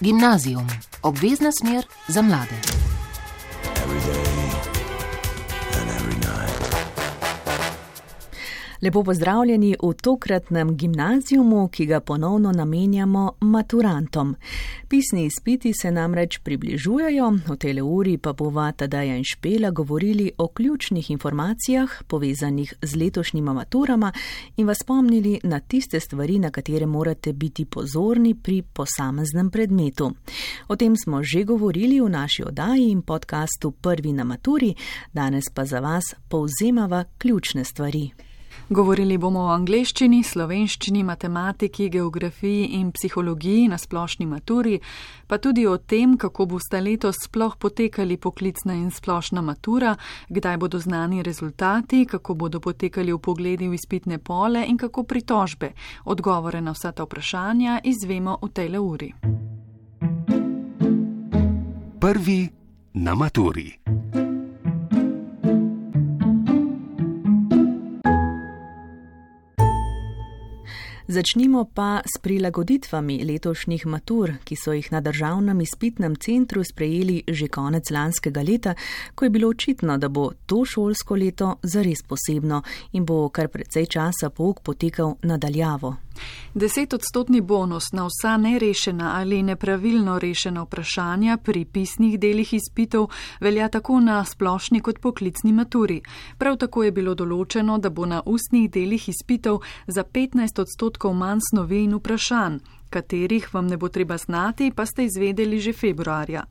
Gimnazijum, obvezna smer za mlade. Lepo pozdravljeni v tokratnem gimnazijumu, ki ga ponovno namenjamo maturantom. Pisni izpiti se namreč približujejo, v tele uri pa bova Tadaja in Špela govorili o ključnih informacijah povezanih z letošnjima maturama in vas spomnili na tiste stvari, na katere morate biti pozorni pri posameznem predmetu. O tem smo že govorili v naši oddaji in podkastu Prvi na maturi, danes pa za vas povzemava ključne stvari. Govorili bomo o angleščini, slovenščini, matematiki, geografiji in psihologiji na splošni maturi, pa tudi o tem, kako boste letos sploh potekali poklicna in splošna matura, kdaj bodo znani rezultati, kako bodo potekali v pogledi v izpitne pole in kako pritožbe. Odgovore na vsa ta vprašanja izvemo v tej uri. Prvi na maturi. Začnimo pa s prilagoditvami letošnjih matur, ki so jih na državnem izpitnem centru sprejeli že konec lanskega leta, ko je bilo očitno, da bo to šolsko leto zares posebno in bo kar precej časa pouk potekal nadaljavo. Desetodstotni bonus na vsa nerešena ali nepravilno rešena vprašanja pri pisnih delih izpitov velja tako na splošni kot poklicni maturi. Prav tako je bilo določeno, da bo na ustnih delih izpitov za 15 odstotkov manj snovi in vprašanj, katerih vam ne bo treba znati, pa ste izvedeli že februarja.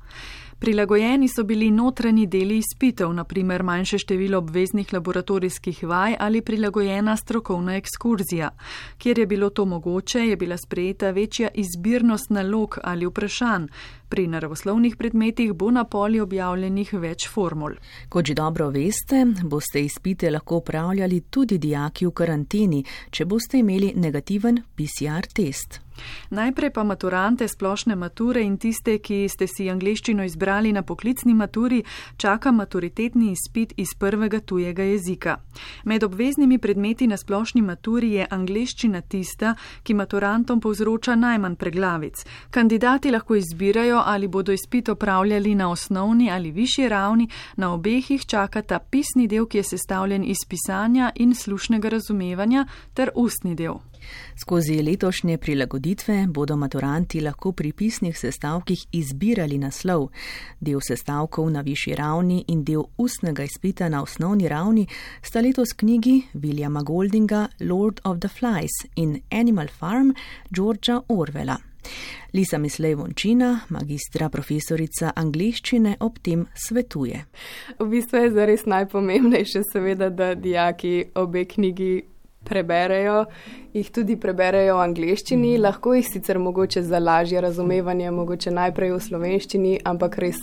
Prilagojeni so bili notranji deli izpitev, naprimer manjše število obveznih laboratorijskih vaj ali prilagojena strokovna ekskurzija. Kjer je bilo to mogoče, je bila sprejeta večja izbirnost nalog ali vprašanj. Pri naravoslovnih predmetih bo na poli objavljenih več formul. Kot že dobro veste, boste izpite lahko upravljali tudi dijaki v karanteni, če boste imeli negativen PCR test. Najprej pa maturante splošne mature in tiste, ki ste si angliščino izbrali na poklicni maturi, čaka maturitetni izpit iz prvega tujega jezika. Med obveznimi predmeti na splošni maturi je angliščina tista, ki maturantom povzroča najmanj preglavic. Kandidati lahko izbirajo, ali bodo izpit opravljali na osnovni ali višji ravni, na obeh jih čakata pisni del, ki je sestavljen iz pisanja in slušnega razumevanja, ter ustni del. Skozi letošnje prilagoditve bodo maturanti lahko pri pisnih sestavkih izbirali naslov. Del sestavkov na višji ravni in del ustnega izpita na osnovni ravni sta letos knjigi Williama Goldinga Lord of the Flies in Animal Farm Georgea Orwella. Lisa Mislej Vončina, magistra profesorica angliščine, ob tem svetuje. V bistvu je zares najpomembnejše, seveda, da dijaki obe knjigi preberejo, jih tudi preberejo v angleščini, mm. lahko jih sicer mogoče za lažje razumevanje, mogoče najprej v slovenščini, ampak res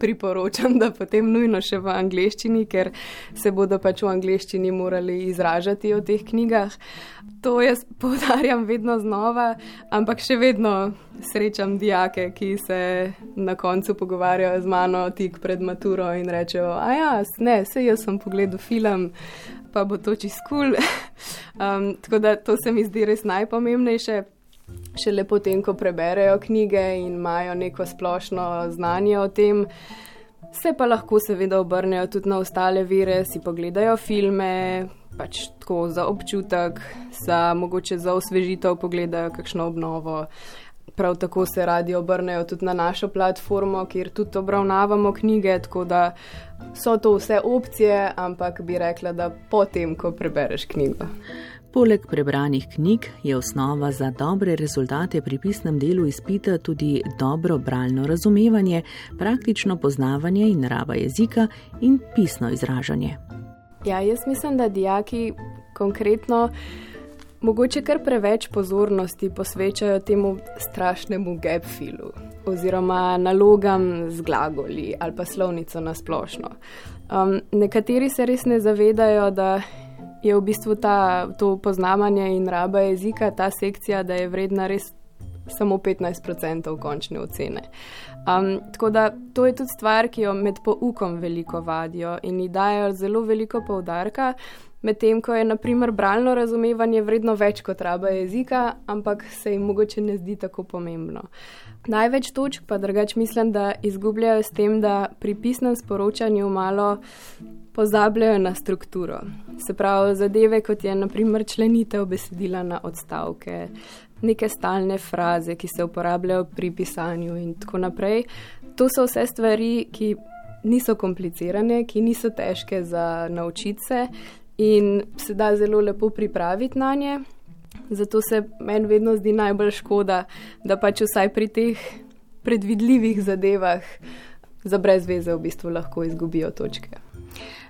priporočam, da potem nujno še v angleščini, ker se bodo pač v angleščini morali izražati o teh knjigah. To jaz povdarjam vedno znova, ampak še vedno srečam dijake, ki se na koncu pogovarjajo z mano tik pred maturo in rečejo, a ja, ne, se jaz sem pogledal film, pa bo to čist kul. Cool. Um, tako da to se mi zdi res najpomembnejše. Še lepo tem, ko preberejo knjige in imajo neko splošno znanje o tem, se pa lahko seveda obrnejo tudi na ostale vire, si pogledajo filme, pač tako za občutek, za mogoče za osvežitev, pogledajo kakšno obnovo. Prav tako se radi obrnejo tudi na našo platformo, kjer tudi obravnavamo knjige, tako da so to vse opcije, ampak bi rekla, da potem, ko prebereš knjigo. Poleg prebranih knjig je osnova za dobre rezultate pri pisnem delu izpita tudi dobro bralno razumevanje, praktično poznavanje in raba jezika in pisno izražanje. Ja, jaz mislim, da dijaki konkretno mogoče kar preveč pozornosti posvečajo temu strašnemu gapfilu oziroma nalogam z glagoli ali pa slovnico na splošno. Um, nekateri se res ne zavedajo, da je v bistvu ta, to poznavanje in raba jezika, ta sekcija, da je vredna res samo 15% končne ocene. Um, tako da to je tudi stvar, ki jo med poukom veliko vadijo in ji dajo zelo veliko poudarka medtem ko je naprimer bralno razumevanje vredno več kot raba jezika, ampak se jim mogoče ne zdi tako pomembno. Največ točk pa drugač mislim, da izgubljajo s tem, da pri pisnem sporočanju malo pozabljajo na strukturo. Se pravi, zadeve kot je naprimer členitev besedila na odstavke, neke stalne fraze, ki se uporabljajo pri pisanju in tako naprej. To so vse stvari, ki niso komplicirane, ki niso težke za naučiti se in se da zelo lepo pripraviti na nje. Zato se meni vedno zdi najbolj škoda, da pač vsaj pri teh predvidljivih zadevah za brezveze v bistvu lahko izgubijo točke.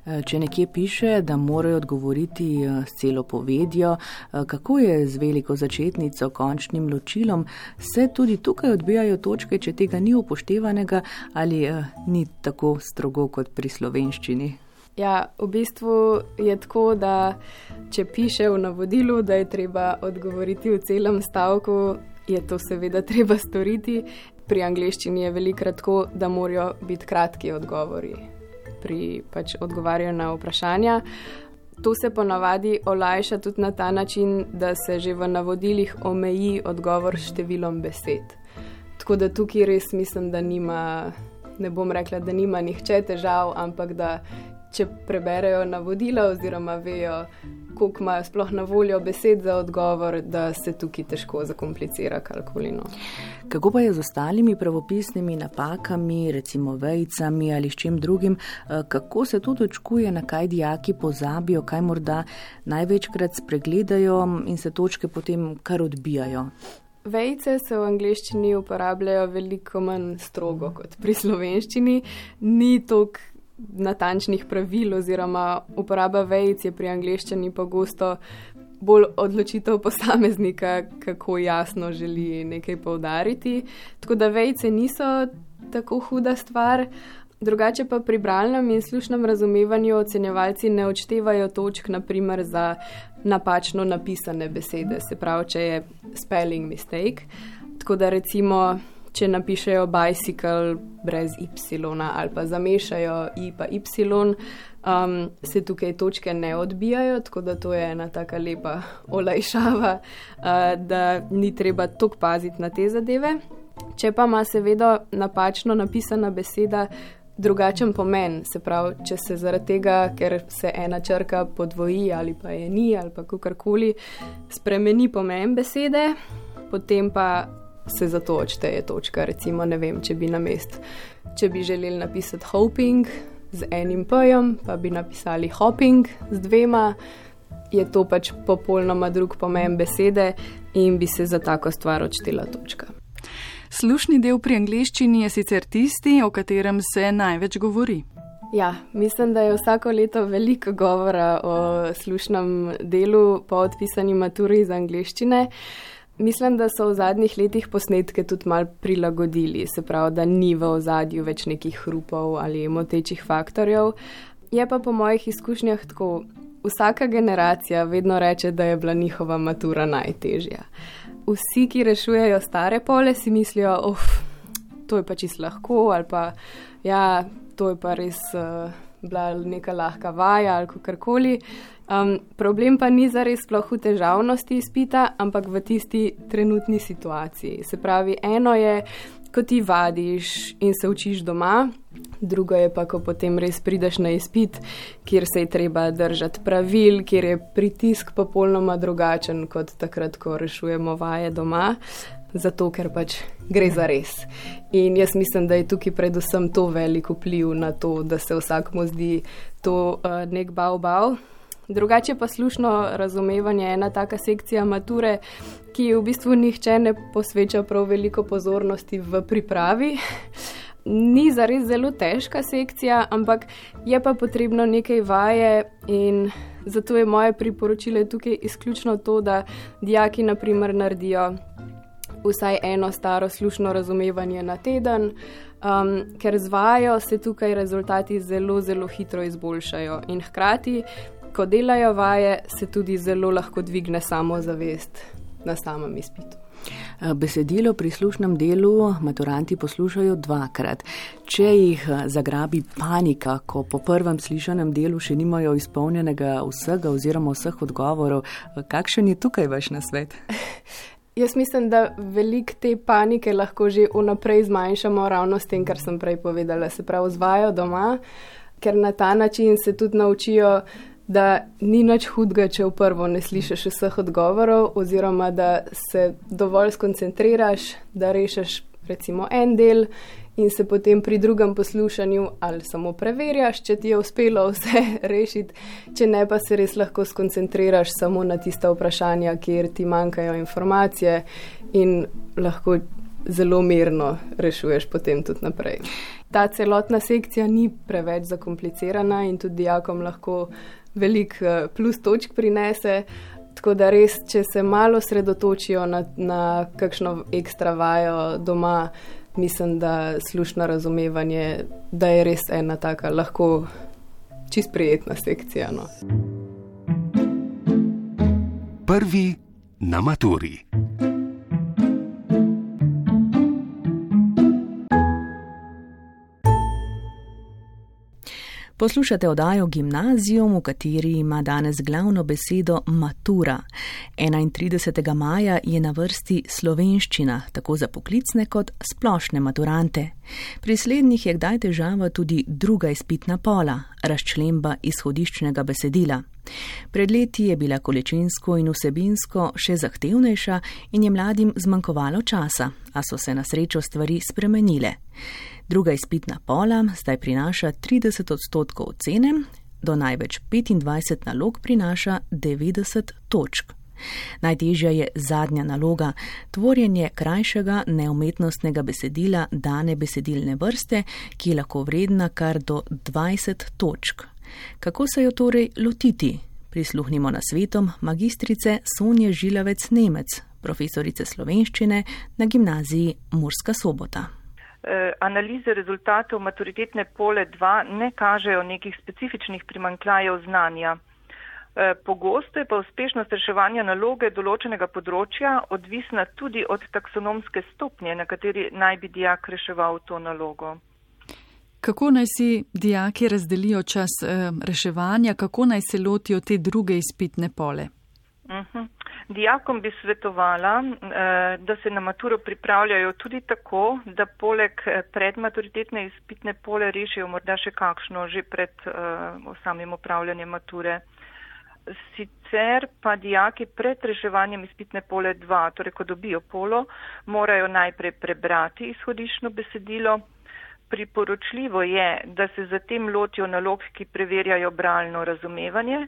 Eh, če nekje piše, da morajo odgovoriti eh, s celo povedjo, eh, kako je z veliko začetnico, končnim ločilom, se tudi tukaj odbijajo točke, če tega ni upoštevanega ali ni tako strogo kot pri slovenščini. Ja, v bistvu je tako, da če piše v navodilu, da je treba odgovoriti v celem stavku, je to seveda treba storiti. Pri angleščini je velikrat tako, da morajo biti kratki odgovori pri pač odgovarjanju na vprašanja. To se ponavadi olajša tudi na ta način, da se že v navodilih omeji odgovor s številom besed. Tako da tukaj res mislim, da nima, ne bom rekla, da nima nihče težav, ampak da če preberejo navodila oziroma vejo, koliko imajo sploh na voljo besed za odgovor, da se tukaj težko zakomplicira kalkulino. Kako pa je z ostalimi pravopisnimi napakami, recimo vejicami ali s čim drugim, eh, kako se to točkuje, na kaj dijaki pozabijo, kaj morda največkrat spregledajo in se točke potem kar odbijajo? Vejce se v angleščini uporabljajo veliko manj strogo kot pri slovenščini. Ni toliko natančnih pravil oziroma uporaba vejc je pri angleščini pogosto bolj odločitev posameznika, kako jasno želi nekaj povdariti. Tako da vejce niso tako huda stvar. Drugače pa pri bralnem in slušnem razumevanju ocenjevalci ne odštevajo točk, naprimer za napačno napisane besede, se pravi, če je spelling mistake. Tako da recimo če napišejo bicycle brez y ali pa zamešajo i pa y, um, se tukaj točke ne odbijajo, tako da to je ena taka lepa olajšava, uh, da ni treba tok paziti na te zadeve. Če pa ima seveda napačno napisana beseda drugačen pomen, se pravi, če se zaradi tega, ker se ena črka podvoji ali pa je ni ali pa kakorkoli, spremeni pomen besede, potem pa se za to odšteje točka. Recimo, ne vem, če bi na mest, če bi želeli napisati hoping z enim pojem, pa bi napisali hopping z dvema, je to pač popolnoma drug pomen besede in bi se za tako stvar odštela točka. Slušni del pri angliščini je sicer tisti, o katerem se največ govori. Ja, mislim, da je vsako leto veliko govora o slušnem delu po odpisani maturi iz angliščine. Mislim, da so v zadnjih letih posnetke tudi mal prilagodili, se pravi, da ni v ozadju več nekih hrupov ali motečih faktorjev. Je pa po mojih izkušnjah tako, vsaka generacija vedno reče, da je bila njihova matura najtežja. Vsi, ki rešujejo stare pole, si mislijo, uf, to je pa čisto lahko ali pa ja, to je pa res. Uh, bila neka lahka vaja ali karkoli. Um, problem pa ni zares sploh v težavnosti izpita, ampak v tisti trenutni situaciji. Se pravi, eno je, ko ti vadiš in se učiš doma, drugo je pa, ko potem res prideš na izpit, kjer se je treba držati pravil, kjer je pritisk popolnoma drugačen kot takrat, ko rešujemo vaje doma zato ker pač gre za res. In jaz mislim, da je tukaj predvsem to veliko vpliv na to, da se vsakmu zdi to uh, nek bav bav. Drugače pa slušno razumevanje je ena taka sekcija mature, ki v bistvu nihče ne posveča prav veliko pozornosti v pripravi. Ni za res zelo težka sekcija, ampak je pa potrebno nekaj vaje in zato je moje priporočilo tukaj izključno to, da dijaki naprimer naredijo vsaj eno staro slušno razumevanje na teden, um, ker z vajo se tukaj rezultati zelo, zelo hitro izboljšajo. In hkrati, ko delajo vaje, se tudi zelo lahko dvigne samozavest na samem izpitu. Eh, besedilo pri slušnem delu maturanti poslušajo dvakrat. Če jih eh, zagrabi panika, ko po prvem slišanem delu še nimajo izpolnjenega vsega oziroma vseh odgovorov, eh, kakšen je tukaj vaš nasvet? Jaz mislim, da velik te panike lahko že vnaprej zmanjšamo ravno s tem, kar sem prej povedala, se pravi, zvajo doma, ker na ta način se tudi naučijo da ni nič hudega, če v prvo ne slišiš vseh odgovorov, oziroma da se dovolj skoncentriraš, da rešiš recimo en del in se potem pri drugem poslušanju ali samo preverjaš, če ti je uspelo vse rešiti, če ne pa se res lahko skoncentriraš samo na tista vprašanja, kjer ti manjkajo informacije in lahko zelo mirno rešuješ potem tudi naprej. Ta celotna sekcija ni preveč zakomplicirana in tudi dijakom lahko veliko eh, plus točk prinese. Tako da res, če se malo sredotočijo na, na kakšno ekstra vajo doma, mislim, da slušno razumevanje, da je res ena taka lahko čist prijetna sekcija. No. Prvi na maturi. Poslušate oddajo Gimnazijum, v kateri ima danes glavno besedo matura. 31. maja je na vrsti slovenščina, tako za poklicne kot splošne maturante. Pri slednjih je kdaj težava tudi druga izpitna pola, razčlemba izhodiščnega besedila. Pred leti je bila količinsko in vsebinsko še zahtevnejša in je mladim zmanjkovalo časa, a so se na srečo stvari spremenile. Druga izpitna pola zdaj prinaša 30 odstotkov ocene, do največ 25 nalog prinaša 90 točk. Najtežja je zadnja naloga, tvorjenje krajšega neumetnostnega besedila dane besedilne vrste, ki je lahko vredna kar do 20 točk. Kako se jo torej lotiti? Prisluhnimo na svetom magistrice Sonje Žilavec Nemec, profesorice slovenščine na gimnaziji Murska sobota. Eh, analize rezultatov maturitetne pole 2 ne kažejo nekih specifičnih primankljajev znanja. Eh, pogosto je pa uspešnost reševanja naloge določenega področja odvisna tudi od taksonomske stopnje, na kateri naj bi dijak reševal to nalogo. Kako naj si dijaki razdelijo čas eh, reševanja, kako naj se lotijo te druge izpitne pole? Uh mhm. -huh. Dijakom bi svetovala, eh, da se na maturo pripravljajo tudi tako, da poleg eh, predmaturitetne izpitne pole rešijo morda še kakšno že pred eh, samim upravljanjem mature. Sicer pa dijaki pred reševanjem izpitne pole 2, torej ko dobijo polo, morajo najprej prebrati izhodišno besedilo. Priporočljivo je, da se zatem lotijo nalog, ki preverjajo bralno razumevanje.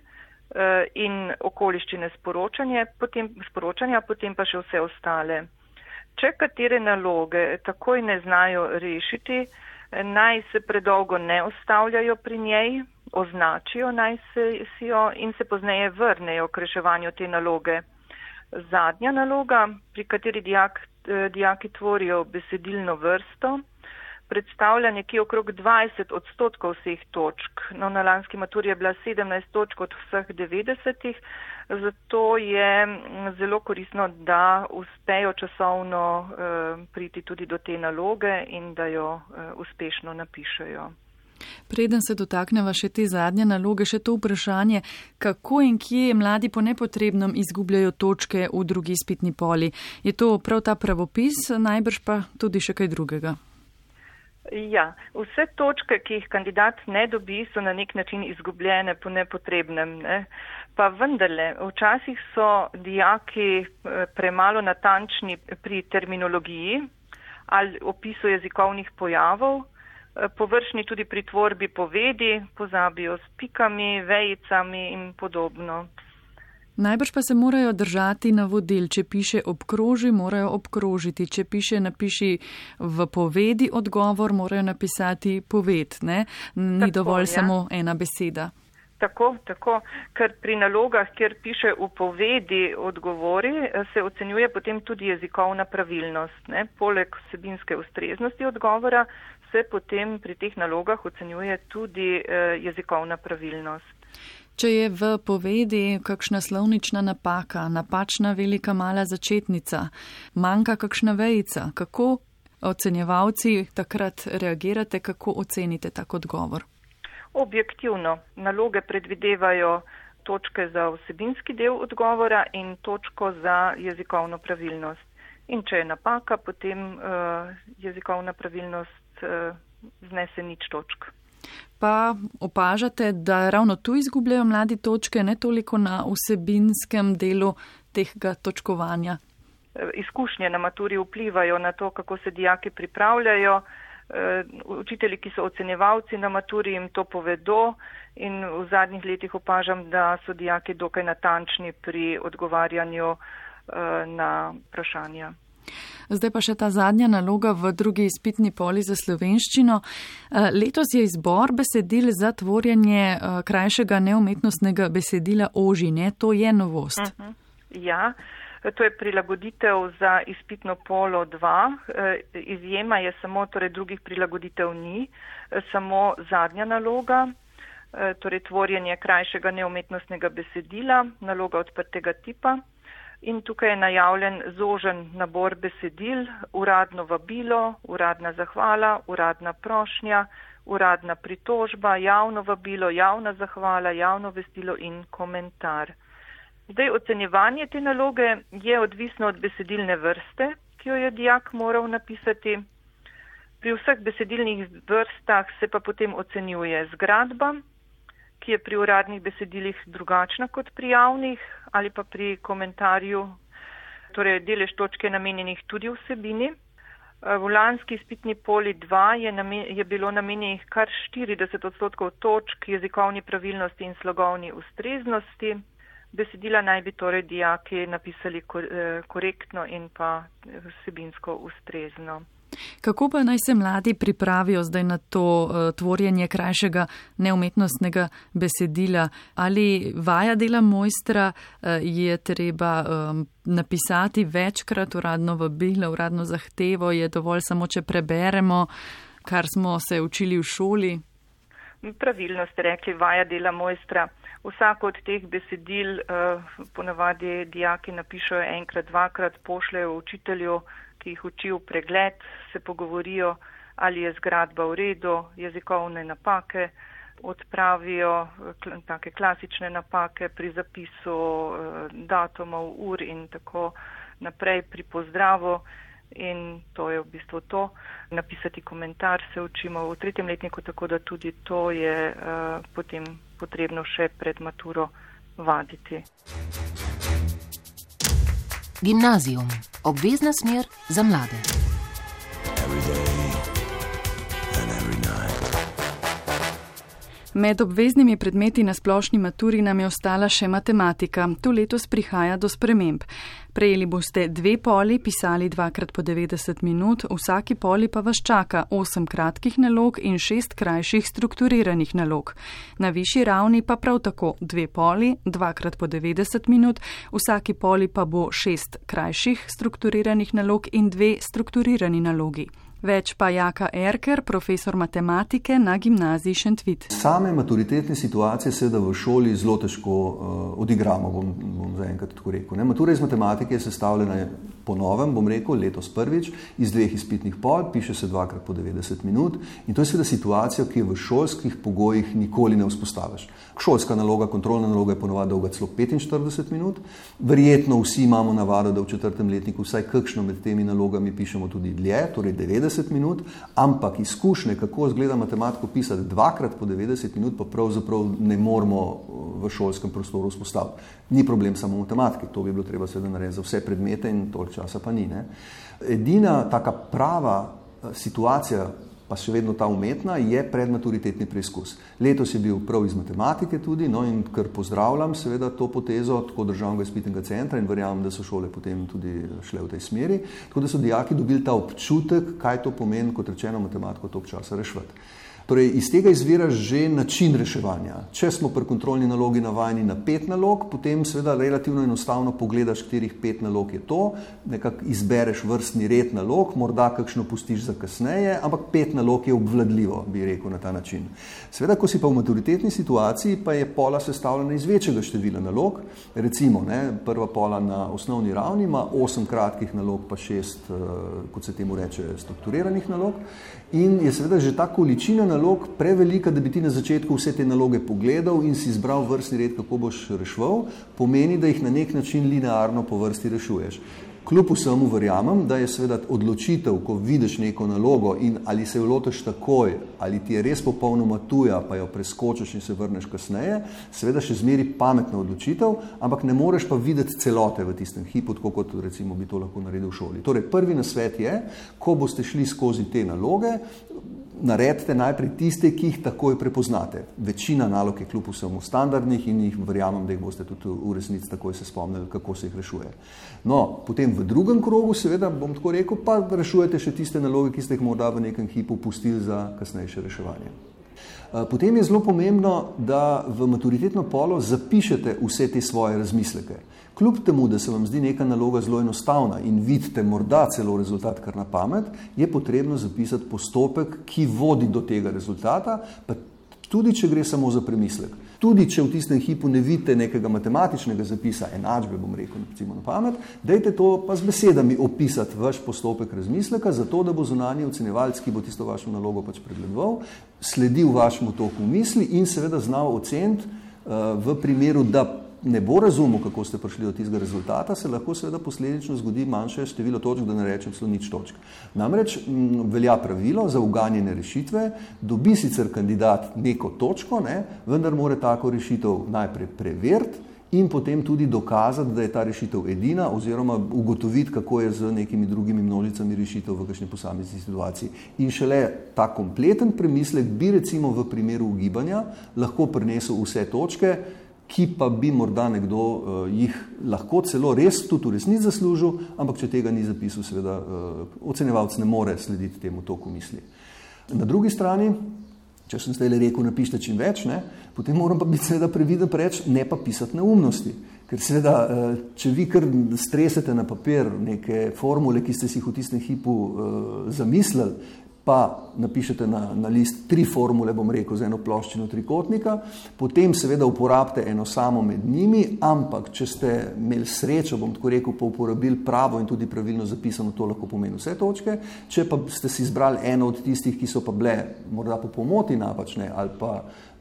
Eh, in okoliščine sporočanja, potem, sporočanja, potem pa še vse ostale. Če katere naloge takoj ne znajo rešiti, eh, naj se predolgo ne ostavljajo pri njej, označijo naj se jo in se pozneje vrnejo k reševanju te naloge. Zadnja naloga, pri kateri dijak, eh, dijaki tvorijo besedilno vrsto, predstavlja nekje okrog 20 odstotkov vseh točk. No, na lanski maturi je bila 17 točk od vseh 90, zato je zelo korisno, da uspejo časovno eh, priti tudi do te naloge in da jo eh, uspešno napišejo. Preden se dotakneva še te zadnje naloge, še to vprašanje, kako in kje mladi po nepotrebnem izgubljajo točke v drugi spitni poli. Je to prav ta pravopis, najbrž pa tudi še kaj drugega? Ja, vse točke, ki jih kandidat ne dobi, so na nek način izgubljene po nepotrebnem. Ne? Pa vendarle, včasih so dijaki eh, premalo natančni pri terminologiji ali opisu jezikovnih pojavov, eh, površni tudi pri tvorbi povedi, pozabijo s pikami, vejicami in podobno. Najbrž pa se morajo držati navodil, če piše obkroži, morajo obkrožiti, če piše napiši v povedi odgovor, morajo napisati poved, ne? Ni tako, dovolj ja. samo ena beseda. Tako, tako, ker pri nalogah, kjer piše v povedi odgovori, se ocenjuje potem tudi jezikovna pravilnost. Ne? Poleg vsebinske ustreznosti odgovora se potem pri teh nalogah ocenjuje tudi eh, jezikovna pravilnost. Če je v povedi kakšna slovnična napaka, napačna velika mala začetnica, manjka kakšna vejica, kako ocenjevalci takrat reagirate, kako ocenite tak odgovor? Objektivno. Naloge predvidevajo točke za vsebinski del odgovora in točko za jezikovno pravilnost. In če je napaka, potem uh, jezikovna pravilnost uh, znese nič točk. Pa opažate, da ravno tu izgubljajo mladi točke, ne toliko na vsebinskem delu tega točkovanja. Eh, izkušnje na maturi vplivajo na to, kako se dijaki pripravljajo. Učitelji, ki so ocenjevalci na maturi, jim to povedo in v zadnjih letih opažam, da so dijaki dokaj natančni pri odgovarjanju na vprašanja. Zdaj pa še ta zadnja naloga v drugi izpitni poli za slovenščino. Eh, letos je izbor besedil za tvorjenje eh, krajšega neumetnostnega besedila ožine. To je novost. Uh mhm. -huh. Ja, to je prilagoditev za izpitno polo 2. Eh, izjema je samo, torej drugih prilagoditev ni, samo zadnja naloga. Torej, tvorjenje krajšega neumetnostnega besedila, naloga odprtega tipa. In tukaj je najavljen zožen nabor besedil, uradno vabilo, uradna zahvala, uradna prošnja, uradna pritožba, javno vabilo, javna zahvala, javno vestilo in komentar. Zdaj, ocenjevanje te naloge je odvisno od besedilne vrste, ki jo je dijak moral napisati. Pri vseh besedilnih vrstah se pa potem ocenjuje zgradba, ki je pri uradnih besedilih drugačna kot pri javnih ali pa pri komentarju, torej delež točke namenjenih tudi vsebini. V lanski spitni poli 2 je, namen, je bilo namenjenih kar 40 odstotkov točk jezikovni pravilnosti in slogovni ustreznosti. Besedila naj bi torej dijaki napisali eh, korektno in pa vsebinsko ustrezno. Kako pa naj se mladi pripravijo zdaj na to uh, tvorjenje krajšega neumetnostnega besedila? Ali vaja dela mojstra uh, je treba um, napisati večkrat uradno vabilo, uradno zahtevo, je dovolj samo, če preberemo, kar smo se učili v šoli? Pravilno ste rekli, vaja dela mojstra. Vsako od teh besedil uh, ponavadi dijaki napišajo enkrat, dvakrat, pošljajo učitelju ki jih učijo pregled, se pogovorijo, ali je zgradba v redu, jezikovne napake, odpravijo take klasične napake pri zapisu eh, datumov, ur in tako naprej pri pozdravu. In to je v bistvu to. Napisati komentar se učimo v tretjem letniku, tako da tudi to je uh, potem potrebno še pred maturo vaditi. Gimnazijum, obvezna smer za mlade. Med obveznimi predmeti na splošni maturi nam je ostala še matematika. Tu letos prihaja do sprememb. Prejeli boste dve poli, pisali dvakrat po 90 minut, vsaki poli pa vas čaka osem kratkih nalog in šest krajših strukturiranih nalog. Na višji ravni pa prav tako dve poli, dvakrat po 90 minut, vsaki poli pa bo šest krajših strukturiranih nalog in dve strukturirani nalogi. Več pa Jaka Erker, profesor matematike na gimnaziji Šentvit. Same maturitetne situacije seveda v šoli zelo težko uh, odigramo, bom, bom zaenkrat tako rekel. Ne? Matura iz matematike je sestavljena po novem, bom rekel, letos prvič, iz dveh izpitnih pol, piše se dvakrat po 90 minut in to je seveda situacija, ki je v šolskih pogojih nikoli ne vzpostaviš. Šolska naloga, kontrolna naloga je ponovadi dolga celo 45 minut, verjetno vsi imamo navado, da v četrtem letniku vsaj kakšno med temi nalogami pišemo tudi dlje, torej 90 90 minut, ampak izkušnje, kako izgleda matematiko pisati dvakrat po 90 minut, pa pravzaprav ne moramo uh, v šolskem prostoru vzpostaviti. Ni problem samo v matematiki, to bi bilo treba seveda narediti za vse predmete in toliko časa pa ni. Ne. Edina taka prava uh, situacija, pa še vedno ta umetna, je predmaturitetni preizkus. Letos je bil prav iz matematike tudi, no in ker pozdravljam seveda to potezo tako državnega izpitnega centra in verjamem, da so šole potem tudi šle v tej smeri, tako da so dijaki dobili ta občutek, kaj to pomeni, kot rečeno, matematiko toliko časa rešvati. Torej, iz tega izvira že način reševanja. Če smo pri kontrolni nalogi navajeni na pet nalog, potem seveda relativno enostavno pogledaš, katerih pet nalog je to, nekako izbereš vrstni red nalog, morda kakšno pustiš za kasneje, ampak pet nalog je obvladljivo, bi rekel na ta način. Seveda, ko si pa v maturitetni situaciji, pa je pola sestavljena iz večjega števila nalog. Recimo, ne, prva pola na osnovni ravni ima osem kratkih nalog, pa šest, eh, kot se temu reče, strukturiranih nalog. In je seveda že ta količina nalog prevelika, da bi ti na začetku vse te naloge pogledal in si izbral vrstni red, kako boš reševal, pomeni, da jih na nek način linearno po vrsti rešuješ. Kljub vsemu verjamem, da je seveda odločitev, ko vidiš neko nalogo in ali se jo lotiš takoj, ali ti je res popolnoma tuja, pa jo preskočiš in se vrneš kasneje, seveda še zmeri pametna odločitev, ampak ne moreš pa videti celote v tistem hipu, tako kot recimo bi to lahko naredil v šoli. Torej, prvi nasvet je, ko boste šli skozi te naloge, naredite najprej tiste, ki jih takoj prepoznate. Večina nalog je kljub vsemu standardnih in jih verjamem, da jih boste tudi v resnici takoj se spomnili, kako se jih rešuje. No, potem v drugem krogu, seveda, bom tako rekel, pa rešujete še tiste naloge, ki ste jih morda v nekem hipu pustili za kasnejše reševanje. Eh, potem je zelo pomembno, da v maturitetno polo zapišete vse te svoje razmisleke. Kljub temu, da se vam zdi neka naloga zelo enostavna in vidite morda celo rezultat kar na pamet, je potrebno zapisati postopek, ki vodi do tega rezultata, pa tudi če gre samo za premislek. Tudi če v tistem hipu ne vidite nekega matematičnega zapisa, enačbe, bom rekel, recimo na pamet, dajte to pa z besedami opisati vaš postopek razmisleka, zato da bo zunanji ocenevalc, ki bo tisto vašo nalogo pač pregledoval, sledil vašemu toku misli in seveda znal oceniti uh, v primeru, da ne bo razumel, kako ste prišli do tistega rezultata, se lahko seveda posledično zgodi manjše število točk, da ne rečem celo nič točk. Namreč m, velja pravilo za uganjene rešitve, dobi sicer kandidat neko točko, ne, vendar mora tako rešitev najprej preveriti in potem tudi dokazati, da je ta rešitev edina oziroma ugotoviti, kako je z nekimi drugimi množicami rešitev v kakšni posamezni situaciji. In šele ta kompleten premislek bi recimo v primeru ugibanja lahko prinesel vse točke, ki pa bi morda nekdo uh, jih lahko celo res tudi v resnici zaslužil, ampak če tega ni zapisal, seveda uh, ocenjevalc ne more slediti temu toku misli. Na drugi strani, če sem zdaj le rekel, napišite čim več, ne, potem moram pa biti seveda previden preč, ne pa pisati neumnosti. Ker seveda, uh, če vi kar stresete na papir neke formule, ki ste si jih v tistem hipu uh, zamislili, pa napišete na, na list tri formule, bom rekel, za eno ploščino trikotnika, potem seveda uporabite eno samo med njimi, ampak če ste imeli srečo, bom tako rekel, pa uporabili pravo in tudi pravilno zapisano, to lahko pomeni vse točke. Če pa ste si izbrali eno od tistih, ki so pa bile morda po pomoti napačne ali pa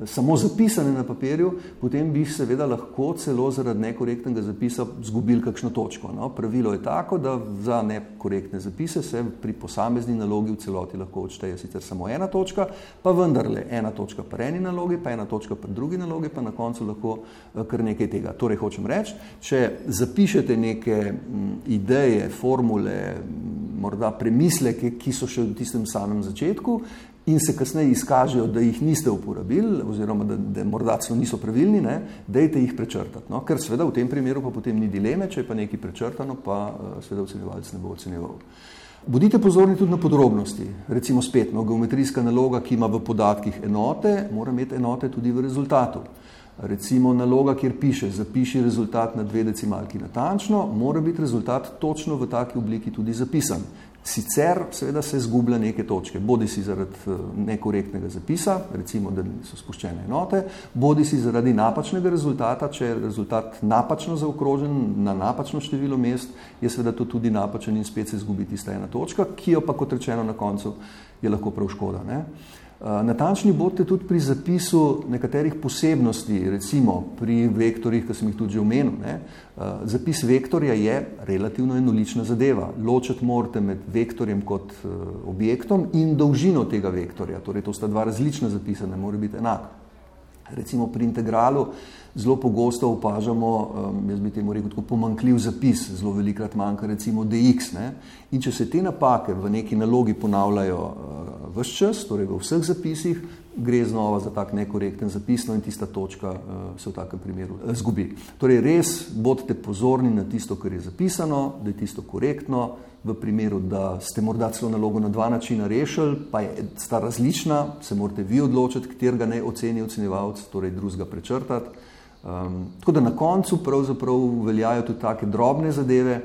samo zapisane na papirju, potem bi seveda lahko celo zaradi nekorektnega zapisa zgubili kakšno točko. No, pravilo je tako, da za nekorektne zapise se pri posamezni nalogi v celoti lahko odšteje sicer samo ena točka, pa vendarle ena točka pri eni nalogi, pa ena točka pri drugi nalogi, pa na koncu lahko eh, kar nekaj tega. Torej, hočem reči, če zapišete neke ideje, formule, morda premisleke, ki so še v tistem samem začetku, in se kasneje izkažejo, da jih niste uporabili, oziroma da, da morda celo niso pravilni, ne, dejte jih prečrtati. No? Ker seveda v tem primeru pa potem ni dileme, če je pa nekaj prečrtano, pa eh, seveda ocenjevalec ne bo ocenjeval. Bodite pozorni tudi na podrobnosti. Recimo spet, no, geometrijska naloga, ki ima v podatkih enote, mora imeti enote tudi v rezultatu. Recimo naloga, kjer piše, zapiši rezultat na dve decimalki natančno, mora biti rezultat točno v taki obliki tudi zapisan. Sicer seveda se zgublja neke točke, bodi si zaradi eh, nekorektnega zapisa, recimo, da so spuščene enote, bodi si zaradi napačnega rezultata, če je rezultat napačno zaokrožen na napačno število mest, je seveda to tudi napačen in spet se zgubi tista ena točka, ki jo pa kot rečeno na koncu je lahko prav škoda. Ne? Eh, natančni bodite tudi pri zapisu nekaterih posebnosti, recimo pri vektorjih, ki sem jih tudi že omenil. Ne? Eh, zapis vektorja je relativno enolična zadeva. Ločiti morate med vektorjem kot eh, objektom in dolžino tega vektorja. Torej, to sta dva različna zapisa, ne more biti enaka. Recimo pri integralu zelo pogosto opažamo, um, jaz bi temu rekel, pomankljiv zapis, zelo velikrat manjka recimo dx. Ne? In če se te napake v neki nalogi ponavljajo uh, vse čas, torej v vseh zapisih, gre znova za tak nekorekten zapis, no in tista točka uh, se v takem primeru zgubi. Torej, res bodite pozorni na tisto, kar je zapisano, da je tisto korektno. V primeru, da ste morda celo nalogo na dva načina rešili, pa je sta različna, se morate vi odločiti, katerega ne oceni ocenjevalec, torej drugega prečrtati. Um, tako da na koncu pravzaprav veljajo tudi take drobne zadeve,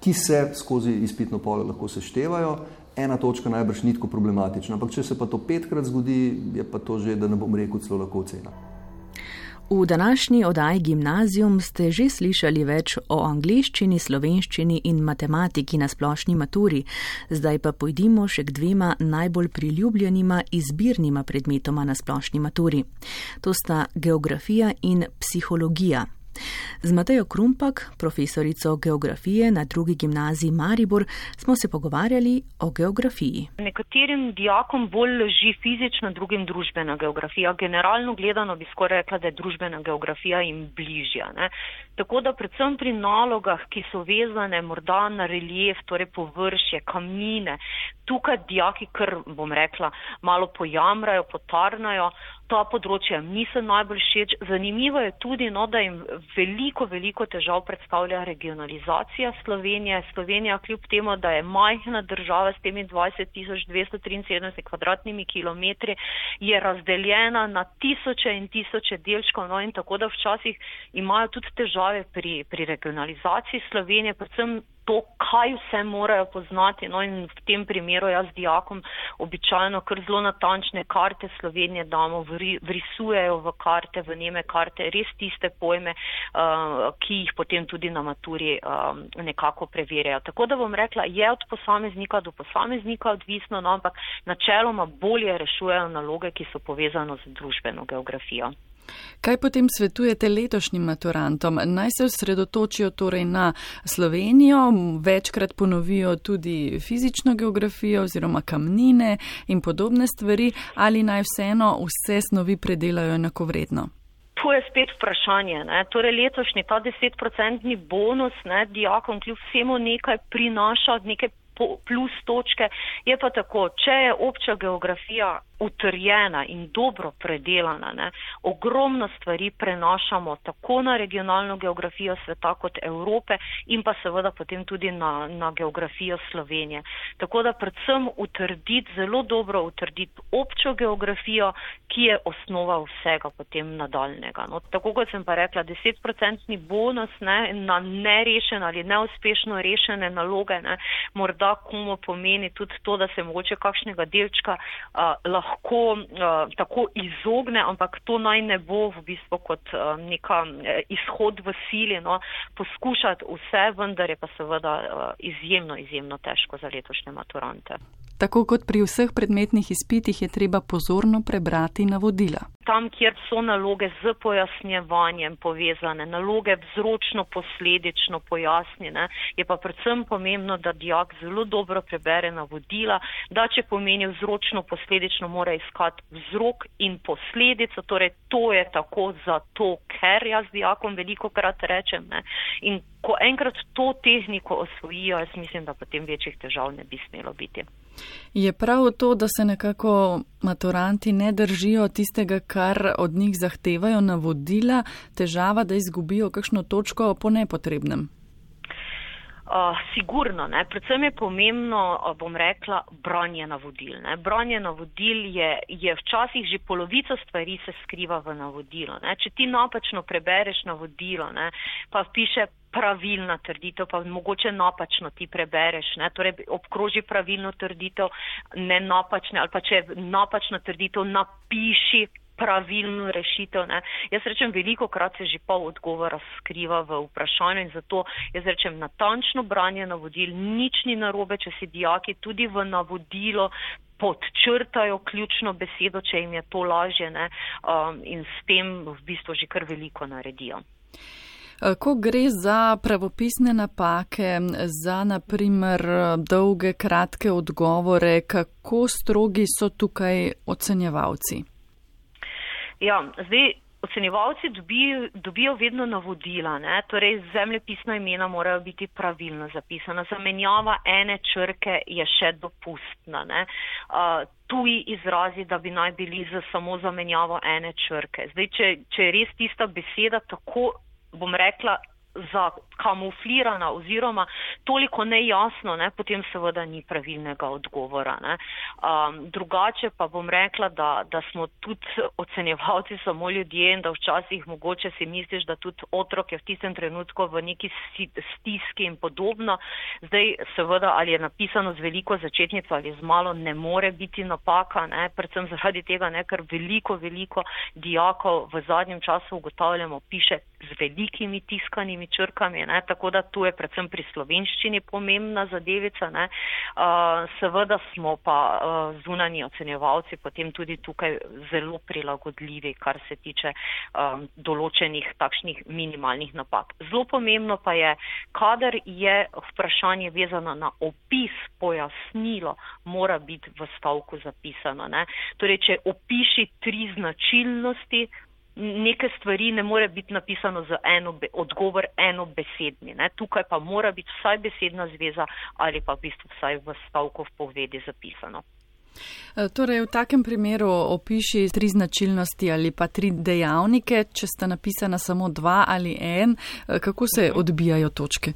ki se skozi izpitno polo lahko seštevajo ena točka najbrž ni tako problematična. Ampak če se pa to petkrat zgodi, je pa to že, da ne bom rekel, celo lahko ocena. V današnji oddaji Gimnazijum ste že slišali več o angliščini, slovenščini in matematiki na splošni maturi, zdaj pa pojdimo še k dvema najbolj priljubljenima izbirnima predmetoma na splošni maturi. To sta geografija in psihologija. Z Matejo Krumpak, profesorico geografije na drugi gimnaziji Maribor, smo se pogovarjali o geografiji. Nekaterim dijakom bolj leži fizična, drugim družbena geografija. Generalno gledano bi skoraj rekla, da je družbena geografija jim bližja. Ne? Tako da predvsem pri nalogah, ki so vezane morda na relief, torej površje, kamnine, tukaj dijaki, kar bom rekla, malo pojamrajo, potarnajo, ta področja niso najbolj všeč. Zanimivo je tudi, no, da jim veliko, veliko težav predstavlja regionalizacija Slovenije. Slovenija, kljub temu, da je majhna država s temi 20.273 kvadratnimi kilometri, je razdeljena na tisoče in tisoče delčkov. No, in tako da včasih imajo tudi težave pri, pri regionalizaciji Slovenije, predvsem to, kaj vse morajo poznati. No in v tem primeru jaz dijakom običajno kar zelo natančne karte Slovenije damo, vrisujejo v karte, v njeme karte, res tiste pojme, uh, ki jih potem tudi na maturi uh, nekako preverjajo. Tako da bom rekla, je od posameznika do posameznika odvisno, no, ampak načeloma bolje rešujejo naloge, ki so povezane z družbeno geografijo. Kaj potem svetujete letošnjim maturantom? Naj se osredotočijo torej na Slovenijo, večkrat ponovijo tudi fizično geografijo oziroma kamnine in podobne stvari, ali naj vseeno vse snovi predelajo enakovredno? To je spet vprašanje. Ne? Torej letošnji ta desetprocentni bonus ne, dijakom kljub vsemu nekaj prinaša, nekaj plus točke. Je pa tako, če je obča geografija utrjena in dobro predelana. Ne. Ogromno stvari prenašamo tako na regionalno geografijo sveta kot Evrope in pa seveda potem tudi na, na geografijo Slovenije. Tako da predvsem utrditi, zelo dobro utrditi občo geografijo, ki je osnova vsega potem nadaljnega. No, tako kot sem pa rekla, 10% bonus ne, na nerešene ali neuspešno rešene naloge, ne, morda komu pomeni tudi to, da se mogoče kakšnega delčka uh, lahko lahko uh, tako izogne, ampak to naj ne bo v bistvu kot uh, neka uh, izhod v sili, no, poskušati vse, vendar je pa seveda uh, izjemno, izjemno težko za letošnje maturante. Tako kot pri vseh predmetnih izpitih je treba pozorno prebrati navodila. Tam, kjer so naloge z pojasnjevanjem povezane, naloge vzročno-posledično pojasnjene, je pa predvsem pomembno, da dijak zelo dobro prebere navodila, da če pomeni vzročno-posledično, mora iskati vzrok in posledico, torej to je tako zato, ker jaz dijakom veliko krat rečem. Ne? In ko enkrat to tehniko osvojijo, jaz mislim, da potem večjih težav ne bi smelo biti. Je prav to, da se nekako maturanti ne držijo tistega, kar od njih zahtevajo navodila, težava, da izgubijo kakšno točko po nepotrebnem? Uh, sigurno, ne. predvsem je pomembno, uh, bom rekla, branje navodil. Ne. Branje navodil je, je včasih že polovica stvari se skriva v navodilo. Ne. Če ti napačno prebereš navodilo, ne, pa piše pravilna trditev, pa mogoče napačno ti prebereš, ne. torej obkroži pravilno trditev, ne napačne, ali pa če napačno trditev napiši pravilno rešitev. Ne. Jaz rečem, veliko krat se že pol odgovora skriva v vprašanju in zato jaz rečem, natančno branje navodil, nič ni narobe, če si dijaki tudi v navodilo podčrtajo ključno besedo, če jim je to lažje ne, um, in s tem v bistvu že kar veliko naredijo. Ko gre za pravopisne napake, za naprimer dolge, kratke odgovore, kako strogi so tukaj ocenjevalci? Ja, zdaj ocenjevalci dobijo, dobijo vedno navodila, ne? torej zemljepisna imena morajo biti pravilno zapisana. Zamenjava ene črke je še dopustna. Uh, tuji izrazi, da bi naj bili za samo zamenjavo ene črke. Zdaj, če, če je res tista beseda tako, bom rekla, zakamuflirana oziroma toliko nejasno, ne, potem seveda ni pravilnega odgovora. Um, drugače pa bom rekla, da, da smo tudi ocenjevalci samo ljudje in da včasih mogoče si misliš, da tudi otrok je v tistem trenutku v neki stiski in podobno. Zdaj seveda ali je napisano z veliko začetnico ali z malo, ne more biti napaka, ne, predvsem zaradi tega, ne, ker veliko, veliko dijakov v zadnjem času ugotavljamo piše z velikimi tiskanimi črkami, ne? tako da tu je predvsem pri slovenščini pomembna zadevica. Uh, seveda smo pa uh, zunani ocenjevalci potem tudi tukaj zelo prilagodljivi, kar se tiče um, določenih takšnih minimalnih napak. Zelo pomembno pa je, kadar je vprašanje vezano na opis, pojasnilo, mora biti v stavku zapisano. Ne? Torej, če opiši tri značilnosti, neke stvari ne more biti napisano za eno, odgovor eno besedni. Ne? Tukaj pa mora biti vsaj besedna zveza ali pa v bistvu vsaj v stavkov povedi zapisano. E, torej, v takem primeru opiši tri značilnosti ali pa tri dejavnike, če sta napisana samo dva ali en, e, kako se odbijajo točke.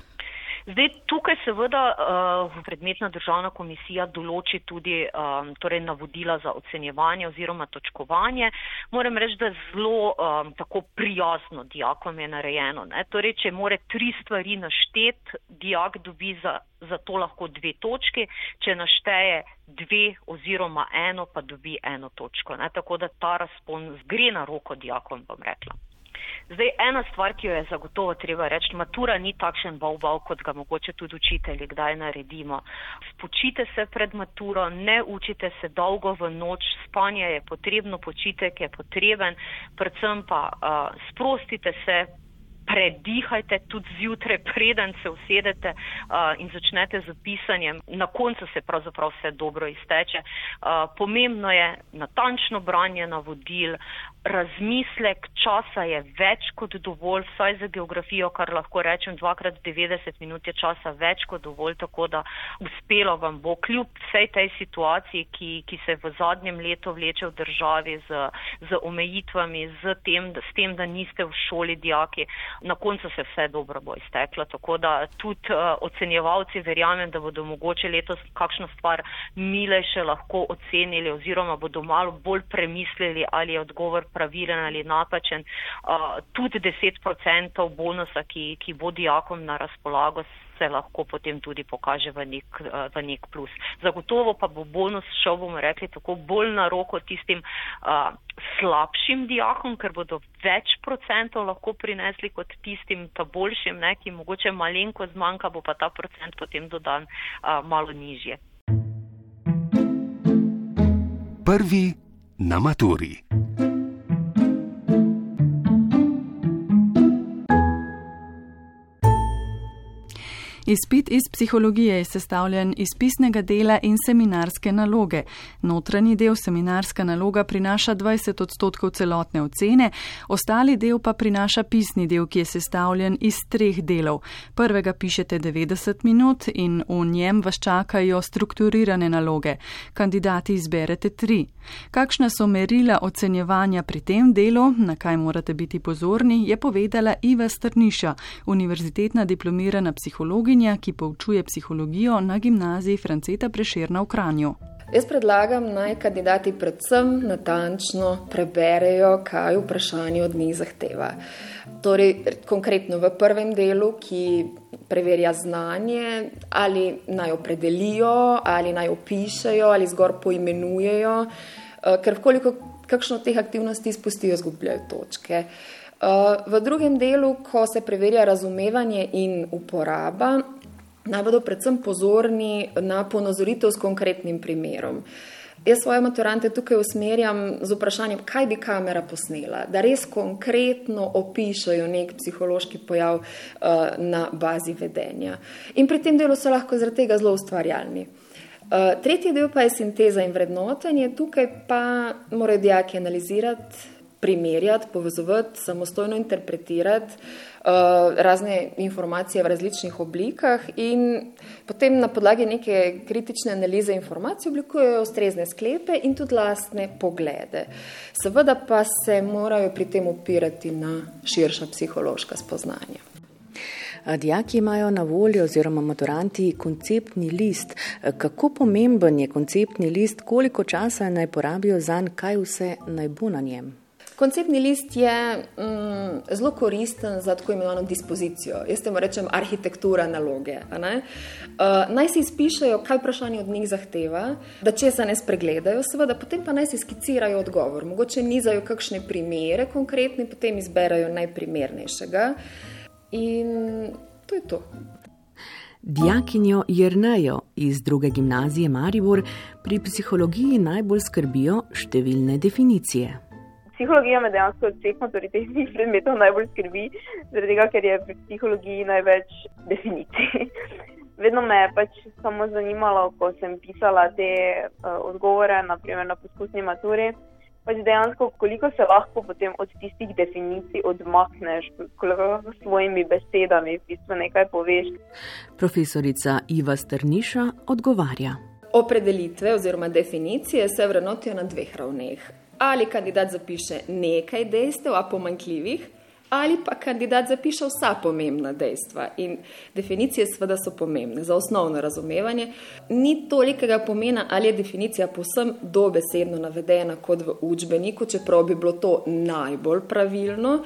Zdaj, tukaj seveda uh, predmetna državna komisija določi tudi um, torej navodila za ocenjevanje oziroma točkovanje. Moram reči, da zelo um, tako prijazno dijakom je narejeno. Ne? Torej, če more tri stvari naštet, dijak dobi za, za to lahko dve točki, če našteje dve oziroma eno, pa dobi eno točko. Ne? Tako da ta razpon gre na roko dijakom, bom rekla. Zdaj, ena stvar, ki jo je zagotovo treba reči, matura ni takšen bavbav, kot ga mogoče tudi učitelji kdaj naredimo. Spočite se pred maturo, ne učite se dolgo v noč, spanje je potrebno, počitek je potreben, predvsem pa uh, sprostite se, predihajte tudi zjutraj, preden se usedete uh, in začnete z pisanjem. Na koncu se pravzaprav vse dobro izteče. Uh, pomembno je natančno branje navodil, razmislek časa je več kot dovolj, vsaj za geografijo, kar lahko rečem, dvakrat 90 minut je časa več kot dovolj, tako da uspelo vam bo kljub vsej tej situaciji, ki, ki se v zadnjem letu vleče v državi z, z omejitvami, z tem, da, s tem, da niste v šoli dijaki, na koncu se vse dobro bo izteklo. Tako da tudi uh, ocenjevalci verjamem, da bodo mogoče letos kakšno stvar milejše lahko ocenili oziroma bodo malo bolj premislili, ali je odgovor pravilen ali napačen. Uh, tudi 10% bonusa, ki, ki bo dijakom na razpolago, se lahko potem tudi pokaže v nek, uh, v nek plus. Zagotovo pa bo bonus šel, bomo rekli, tako bolj na roko tistim uh, slabšim dijakom, ker bodo več procentov lahko prinesli kot tistim ta boljšim, ne, ki mogoče malenko zmanjka, bo pa ta procent potem dodan uh, malo nižje. Prvi na maturi. Izpit iz psihologije je sestavljen iz pisnega dela in seminarske naloge. Notranji del seminarska naloga prinaša 20 odstotkov celotne ocene, ostali del pa prinaša pisni del, ki je sestavljen iz treh delov. Prvega pišete 90 minut in v njem vas čakajo strukturirane naloge. Kandidati izberete tri. Kakšna so merila ocenjevanja pri tem delu, na kaj morate biti pozorni, je povedala Iva Strniša, univerzitetna diplomirana psihologinja, ki poučuje psihologijo na gimnaziji Franceta Prešerna v Kranju. Jaz predlagam naj kandidati predvsem natančno preberejo, kaj vprašanje od njih zahteva. Torej, konkretno v prvem delu, ki preverja znanje, ali naj opredelijo, ali naj opišajo, ali zgor poimenujejo, eh, ker vkoliko kakšno od teh aktivnosti izpustijo, izgubljajo točke. Eh, v drugem delu, ko se preverja razumevanje in uporaba, naj bodo predvsem pozorni na ponazoritev s konkretnim primerom. Jaz svoje maturante tukaj usmerjam z vprašanjem, kaj bi kamera posnela, da res konkretno opišajo nek psihološki pojav uh, na bazi vedenja. In pri tem delu so lahko zaradi tega zelo ustvarjalni. Uh, tretji del pa je sinteza in vrednotenje. Tukaj pa morajo dijaki analizirati, primerjati, povezovati, samostojno interpretirati uh, razne informacije v različnih oblikah in potem na podlagi neke kritične analize informacij oblikujejo ustrezne sklepe in tudi lastne poglede. Seveda pa se morajo pri tem opirati na širša psihološka spoznanja. Dijaki imajo na voljo oziroma maturanti konceptni list. Kako pomemben je konceptni list, koliko časa naj porabijo za njega, kaj vse naj bo na njem? Konceptni list je mm, zelo koristen za tako imenovano dispozicijo. Jaz temu rečem arhitektura naloge. Uh, naj si izpišajo, kaj vprašanje od njih zahteva, da če se ne spregledajo, seveda, potem pa naj si skicirajo odgovor. Mogoče nizajo kakšne primere konkretne, potem izberajo najprimernejšega. In to je to. Dijakinjo Jrnejo iz druge gimnazije Maribor pri psihologiji najbolj skrbijo številne definicije. Psihologija me dejansko od vseh maturitetnih predmetov najbolj skrbi, zaradi tega, ker je pri psihologiji največ definicij. Vedno me je pač samo zanimalo, ko sem pisala te uh, odgovore, naprimer na poskusni maturi, pač dejansko, koliko se lahko potem od tistih definicij odmakneš, koliko s svojimi besedami v bistvu nekaj poveš. Profesorica Iva Strniša odgovarja. Opredelitve oziroma definicije se vrednotijo na dveh ravneh. Ali kandidat zapiše nekaj dejstev, a pomankljivih, ali pa kandidat zapiše vsa pomembna dejstva. In definicije seveda so pomembne za osnovno razumevanje. Ni tolikega pomena, ali je definicija posem dobesedno navedena kot v učbeniku, čeprav bi bilo to najbolj pravilno.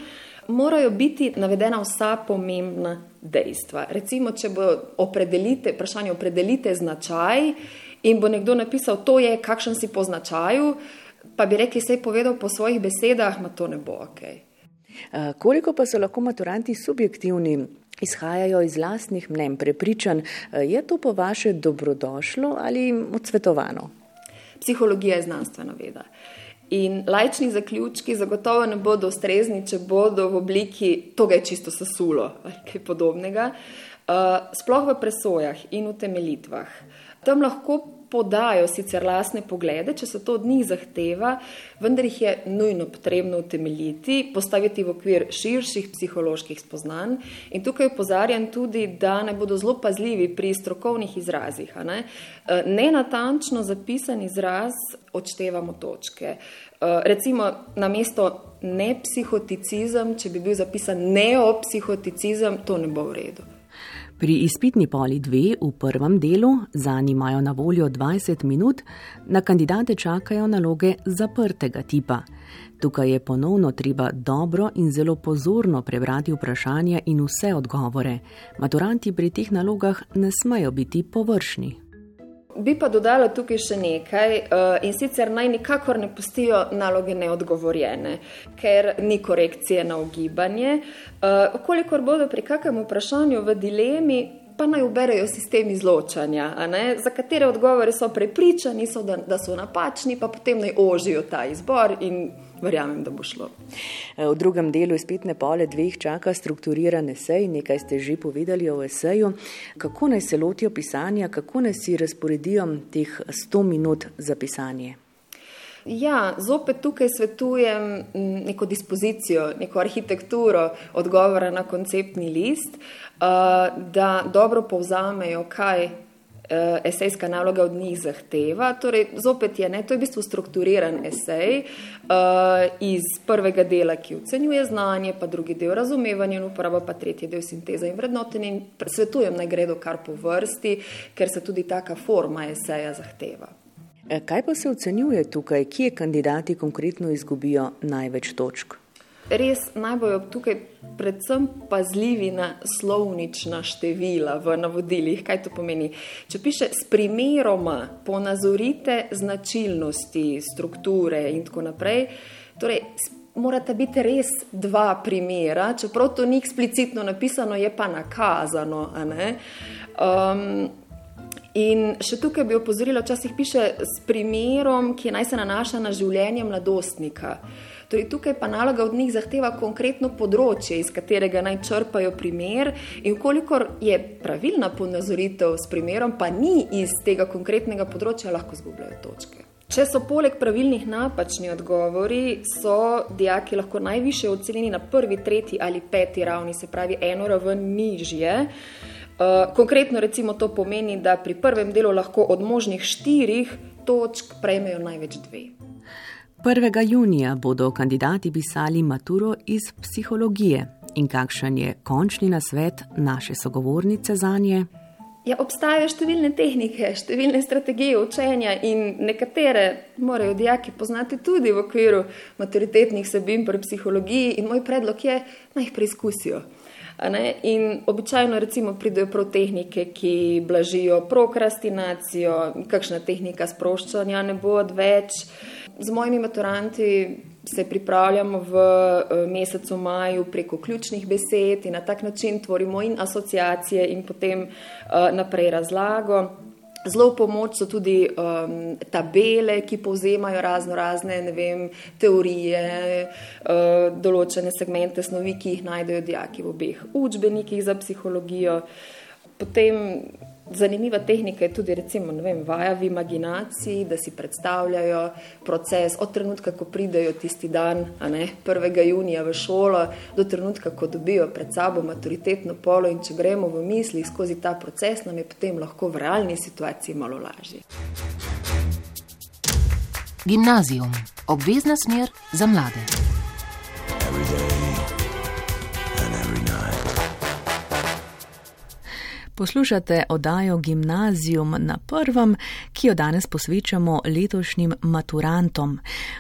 Morajo biti navedena vsa pomembna dejstva. Recimo, če bo opredelite, vprašanje opredelite značaj in bo nekdo napisal, to je, kakšen si po značaju, pa bi rekli, sej povedal po svojih besedah, ma to ne bo ok. Eh, koliko pa so lahko maturanti subjektivni, izhajajo iz lastnih mnen, prepričan, eh, je to po vaše dobrodošlo ali odsvetovano? Psihologija je znanstvena veda. In lajčni zaključki zagotovo ne bodo ustrezni, če bodo v obliki toga je čisto sasulo ali kaj podobnega. Uh, sploh v presojah in utemelitvah. Tam lahko podajo sicer lastne poglede, če se to od njih zahteva, vendar jih je nujno potrebno utemeljiti, postaviti v okvir širših psiholoških spoznanj. In tukaj upozarjam tudi, da ne bodo zelo pazljivi pri strokovnih izrazih. Ne? E, nenatančno zapisan izraz odštevamo točke. E, recimo na mesto nepsihoticizem, če bi bil zapisan neopsihoticizem, to ne bo v redu. Pri izpitni poli dve v prvem delu zanimajo na voljo 20 minut, na kandidate čakajo naloge zaprtega tipa. Tukaj je ponovno treba dobro in zelo pozorno prebrati vprašanja in vse odgovore. Maturanti pri teh nalogah ne smejo biti površni. Bi pa dodala tukaj še nekaj uh, in sicer naj nikakor ne pustijo naloge neodgovorjene, ker ni korekcije na ogibanje. Uh, kolikor bodo pri kakem vprašanju v dilemi, pa naj uberejo sistem izločanja, za katere odgovore so prepričani, so, da, da so napačni, pa potem naj ožijo ta izbor in verjamem, da bo šlo. E, v drugem delu izpitne pole dveh čaka strukturiran esej, nekaj ste že povedali o eseju. Kako naj se lotijo pisanja, kako naj si razporedijo teh 100 minut za pisanje? Ja, zopet tukaj svetujem neko dispozicijo, neko arhitekturo odgovora na konceptni list, da dobro povzamejo, kaj uh, esejska naloga od njih zahteva. Torej, zopet je, ne, to je v bistvu strukturiran esej uh, iz prvega dela, ki ocenjuje znanje, pa drugi del razumevanja in uporaba, pa tretji del sinteza in vrednotenja. Svetujem, naj gredo kar po vrsti, ker se tudi taka forma eseja zahteva. E, kaj pa se ocenjuje tukaj, kje kandidati konkretno izgubijo največ točk? res naj bojo tukaj predvsem pazljivi na slovnična števila v navodilih. Kaj to pomeni? Če piše s primeroma, ponazorite značilnosti, strukture in tako naprej, torej morata biti res dva primera, čeprav to ni eksplicitno napisano, je pa nakazano. Um, In še tukaj bi opozorila, včasih piše s primerom, ki naj se nanaša na življenje mladostnika. Torej, tukaj pa naloga od njih zahteva konkretno področje, iz katerega naj črpajo primer, in kolikor je pravilna ponazoritev s primerom, pa ni iz tega konkretnega področja, lahko zgubljajo točke. Če so poleg pravilnih napačni odgovori, so dijaki lahko najviše ocenjeni na prvi, tretji ali peti ravni, se pravi eno raven nižje. Uh, konkretno recimo to pomeni, da pri prvem delu lahko od možnih štirih točk prejmejo največ dve. 1. junija bodo kandidati pisali maturo iz psihologije in kakšen je končni nasvet naše sogovornice za nje. Ja, obstajajo številne tehnike, številne strategije učenja in nekatere morajo dijaki poznati tudi v okviru maturitetnih sebin pri psihologiji in moj predlog je, naj jih preizkusijo. In običajno recimo pridejo prav tehnike, ki blažijo prokrastinacijo, kakšna tehnika sproščanja ne bo odveč. Z mojimi maturanti se pripravljamo v eh, mesecu maju preko ključnih besed in na tak način tvorimo in asociacije in potem uh, naprej razlago. Zelo v pomoč so tudi um, tabele, ki povzemajo razno razne vem, teorije, uh, določene segmente snovi, ki jih najdejo dijaki v obeh učbenikih za psihologijo. Potem Zanimiva tehnika je tudi, recimo, vem, vaja v imaginaciji, da si predstavljajo proces od trenutka, ko pridejo tisti dan, ne, 1. junija v šolo, do trenutka, ko dobijo pred sabo maturitetno polo. In če gremo v misli skozi ta proces, nam je potem lahko v realni situaciji malo lažje. Gimnazijum, obvezna smer za mlade. Poslušate oddajo Gimnazijum na prvem, ki jo danes posvečamo letošnjim maturantom.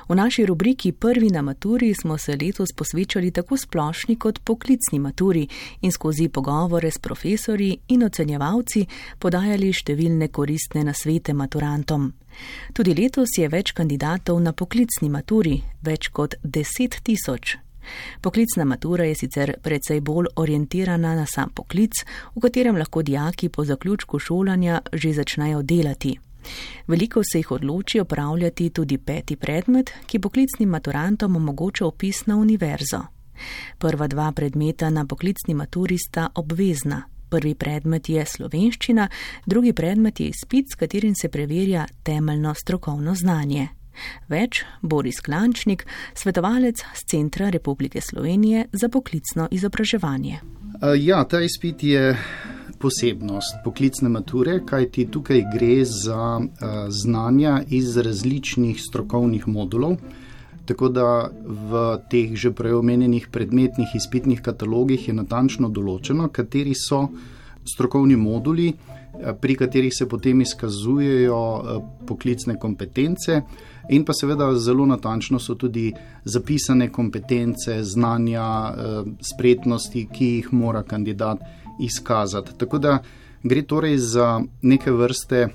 V naši rubriki Prvi na maturi smo se letos posvečali tako splošni kot poklicni maturi in skozi pogovore s profesori in ocenjevalci podajali številne koristne nasvete maturantom. Tudi letos je več kandidatov na poklicni maturi, več kot deset tisoč. Poklicna matura je sicer precej bolj orientirana na sam poklic, v katerem lahko dijaki po zaključku šolanja že začnejo delati. Veliko se jih odloči opravljati tudi peti predmet, ki poklicnim maturantom omogoča opis na univerzo. Prva dva predmeta na poklicni maturi sta obvezna. Prvi predmet je slovenščina, drugi predmet je izpit, s katerim se preverja temeljno strokovno znanje. Več Boris Klančnik, svetovalec z Centra Republike Slovenije za poklicno izobraževanje. Ja, ta izpit je posebnost poklicne mature, kajti tukaj gre za znanja iz različnih strokovnih modulov. Tako da v teh že preomenjenih predmetnih izpitnih katalogih je natančno določeno, kateri so strokovni moduli, pri katerih se potem izkazujejo poklicne kompetence, In pa seveda zelo natančno so tudi zapisane kompetence, znanja, eh, spretnosti, ki jih mora kandidat izkazati. Tako da gre torej za neke vrste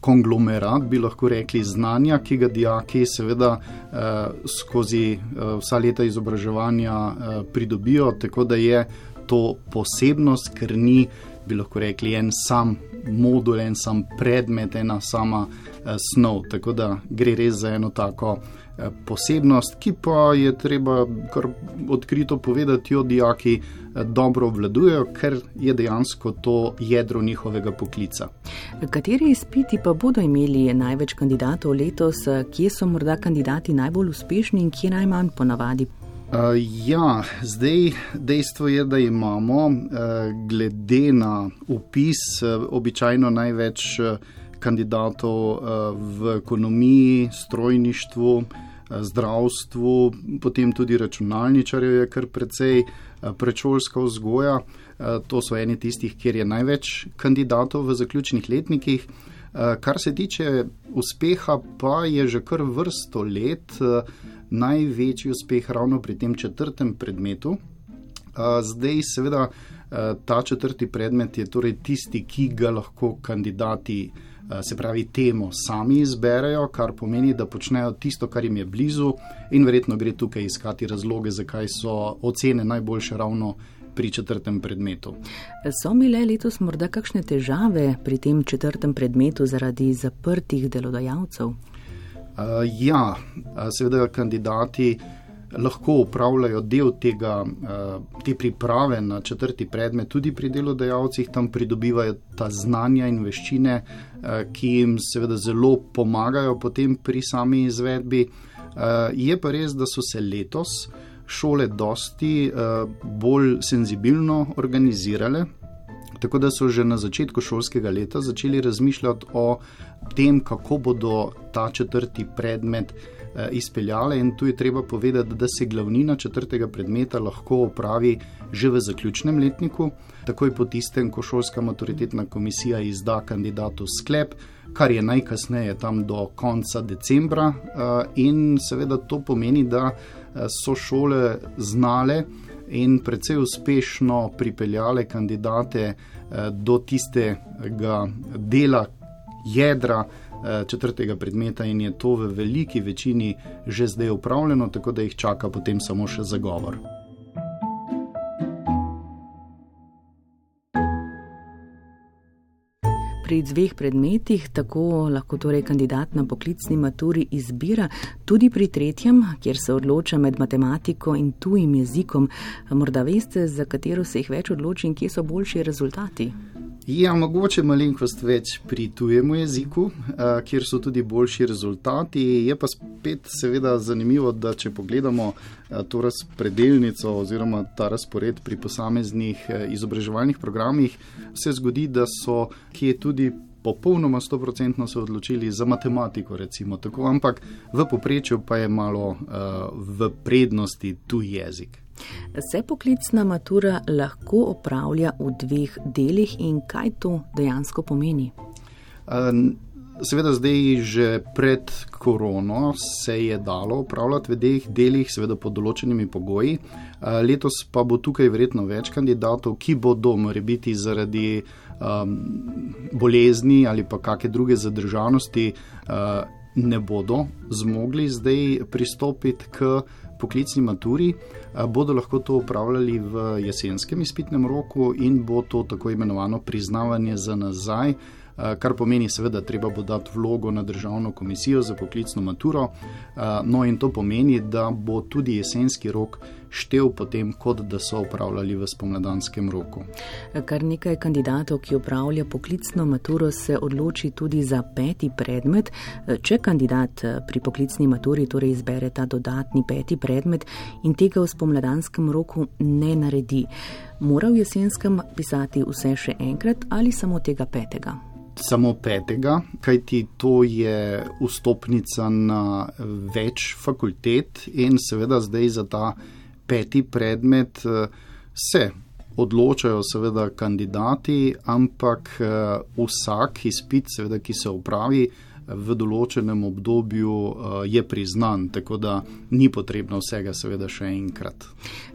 konglomerat, bi lahko rekli, znanja, ki ga dijaki seveda eh, skozi eh, vsa leta izobraževanja pridobijo, tako da je to posebnost, ker ni, bi lahko rekli, en sam modul, en sam predmet, ena sama Eh, snov. Tako da gre res za eno tako eh, posebnost, ki pa je treba kar odkrito povedati, jo dijaki eh, dobro obvladujejo, ker je dejansko to jedro njihovega poklica. Kateri izpiti pa bodo imeli največ kandidatov letos, kje so morda kandidati najbolj uspešni in kje najmanj ponavadi? Uh, ja, zdaj dejstvo je, da imamo uh, glede na upis uh, običajno največ uh, kandidatov eh, v ekonomiji, strojništvu, eh, zdravstvu, potem tudi računalničarjev je kar precej eh, prečolska vzgoja. To so eni tistih, kjer je največ kandidatov v zaključnih letnikih. Kar se tiče uspeha, pa je že kar vrsto let največji uspeh ravno pri tem četrtem predmetu. Zdaj, seveda, ta četrti predmet je torej tisti, ki ga lahko kandidati se pravi, temo sami izberejo, kar pomeni, da počnejo tisto, kar jim je blizu, in verjetno gre tukaj iskati razloge, zakaj so ocene najboljše ravno pri četrtem predmetu. So bile letos morda kakšne težave pri tem četrtem predmetu zaradi zaprtih delodajalcev? Uh, ja, seveda kandidati lahko upravljajo del tega, uh, te priprave na četrti predmet tudi pri delodajalcih, tam pridobivajo ta znanja in veščine, uh, ki jim seveda zelo pomagajo pri sami izvedbi. Uh, je pa res, da so se letos šole dosti uh, bolj senzibilno organizirale. Tako da so že na začetku šolskega leta začeli razmišljati o tem, kako bodo ta četrti predmet Eh, izpeljale, in tu je treba povedati, da se glavnina četrtega predmeta lahko opravi že v zaključnem letniku, takoj po tistem, ko šolska maturitetna komisija izda kandidatu sklep, kar je najkasneje tam do konca decembra. Eh, in seveda to pomeni, da eh, so šole znale in precej uspešno pripeljale kandidate do tistega dela jedra. Eh, četrtega predmeta in je to v veliki večini že zdaj upravljeno, tako da jih čaka potem samo še zagovor. Pri dveh predmetih tako lahko torej kandidat na poklicni maturi izbira tudi pri tretjem, kjer se odloča med matematiko in tujim jezikom. Morda veste, za katero se jih več odloči in kje so boljši rezultati? Ja, mogoče malenkost več pri tujem jeziku, uh, kjer so tudi boljši rezultati. Je pa spet seveda zanimivo, da če pogledamo uh, to razpredelnico oziroma ta razpored pri posameznih uh, izobraževalnih programih, se zgodi, da so kje tudi. Popolnoma 100% se odločili za matematiko, recimo tako, ampak v povprečju pa je malo uh, v prednosti tuj jezik. Se poklicna matura lahko opravlja v dveh delih in kaj to dejansko pomeni? Seveda, zdaj že pred korono se je dalo upravljati v dveh delih, seveda pod določenimi pogoji. Letos pa bo tukaj verjetno več kandidatov, ki bodo morebiti zaradi um, bolezni ali pa kakšne druge zadržanosti uh, ne bodo zmogli zdaj pristopiti k poklicni maturi, bodo lahko to upravljali v jesenskem izpitnem roku in bo to tako imenovano priznavanje za nazaj. Kar pomeni, seveda, treba bo dati vlogo na državno komisijo za poklicno maturo. No, in to pomeni, da bo tudi jesenski rok štev potem, kot da so upravljali v spomladanskem roku. Kar nekaj kandidatov, ki upravlja poklicno maturo, se odloči tudi za peti predmet. Če kandidat eh, pri poklicni maturi torej izbere ta dodatni peti predmet in tega v spomladanskem roku ne naredi, mora v jesenskem pisati vse še enkrat ali samo tega petega samo petega, kajti to je vstopnica na več fakultet in seveda zdaj za ta peti predmet eh, se odločajo seveda kandidati, ampak eh, vsak izpit, seveda, ki se upravi, v določenem obdobju uh, je priznan, tako da ni potrebno vsega, seveda, še enkrat.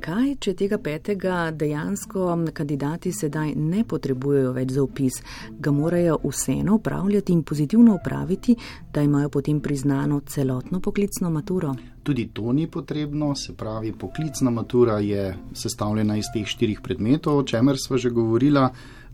Kaj, če tega petega dejansko kandidati sedaj ne potrebujejo več za upis, ga morajo vseeno upravljati in pozitivno upraviti, da imajo potem priznano celotno poklicno maturo? Tudi to ni potrebno, se pravi, poklicna matura je sestavljena iz teh štirih predmetov, o čemer smo že govorili.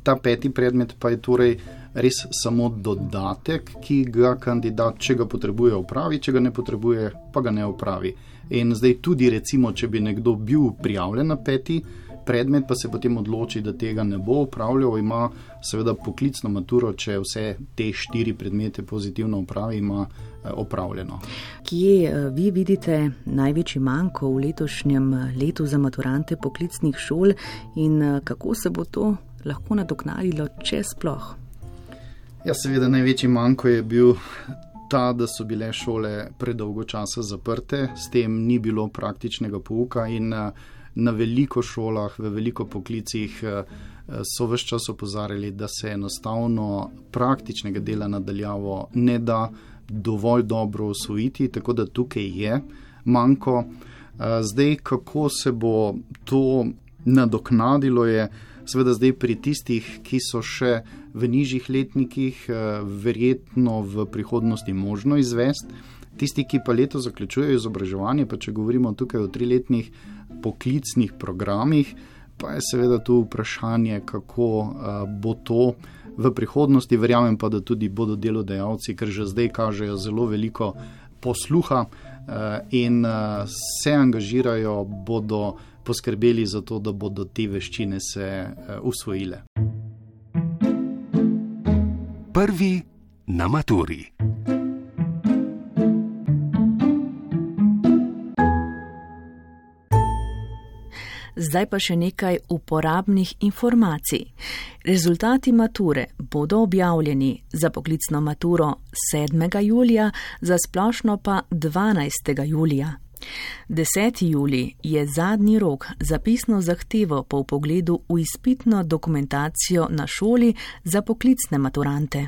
Ta peti predmet pa je torej res samo dodatek, ki ga kandidat, če ga potrebuje, upravi, če ga ne potrebuje, pa ga ne upravi. In zdaj tudi, recimo, če bi nekdo bil prijavljen na peti predmet, pa se potem odloči, da tega ne bo upravljal, ima seveda poklicno maturo, če vse te štiri predmete pozitivno upravi, ima eh, opravljeno. Kje eh, vi vidite največji manjko v letošnjem eh, letu za maturante poklicnih šol in kako se bo to lahko nadoknadilo, če sploh? Ja, seveda, največji manjko je bil ta, da so bile šole predolgo časa zaprte, s tem ni bilo praktičnega pouka in eh, na veliko šolah, v veliko poklicih eh, so vse čas opozarjali, da se enostavno praktičnega dela nadaljavo ne da dovolj dobro usvojiti, tako da tukaj je manjko. Eh, zdaj, kako se bo to nadoknadilo, je seveda zdaj pri tistih, ki so še v nižjih letnikih, eh, verjetno v prihodnosti možno izvesti. Tisti, ki pa leto zaključujejo izobraževanje, pa če govorimo tukaj o triletnih poklicnih programih, pa je seveda tu vprašanje, kako uh, bo to v prihodnosti. Verjamem pa, da tudi bodo delodajalci, ker že zdaj kažejo zelo veliko posluha in se angažirajo, bodo poskrbeli za to, da bodo te veščine se usvojile. Prvi na maturi. Zdaj pa še nekaj uporabnih informacij. Rezultati mature bodo objavljeni za poklicno maturo 7. julija, za splošno pa 12. julija. 10. juli je zadnji rok za pisno zahtevo po pogledu v izpitno dokumentacijo na šoli za poklicne maturante.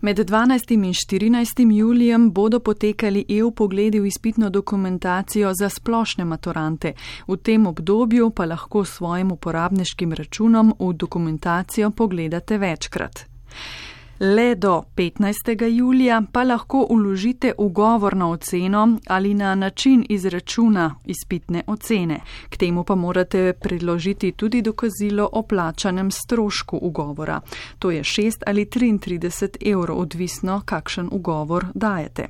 Med 12. in 14. julijem bodo potekali EU pogledi v izpitno dokumentacijo za splošne maturante. V tem obdobju pa lahko svojim uporabniškim računom v dokumentacijo pogledate večkrat. Le do 15. julija pa lahko uložite ugovor na oceno ali na način izračuna izpitne ocene. K temu pa morate predložiti tudi dokazilo o plačanem strošku ugovora. To je 6 ali 33 evrov, odvisno, kakšen ugovor dajete.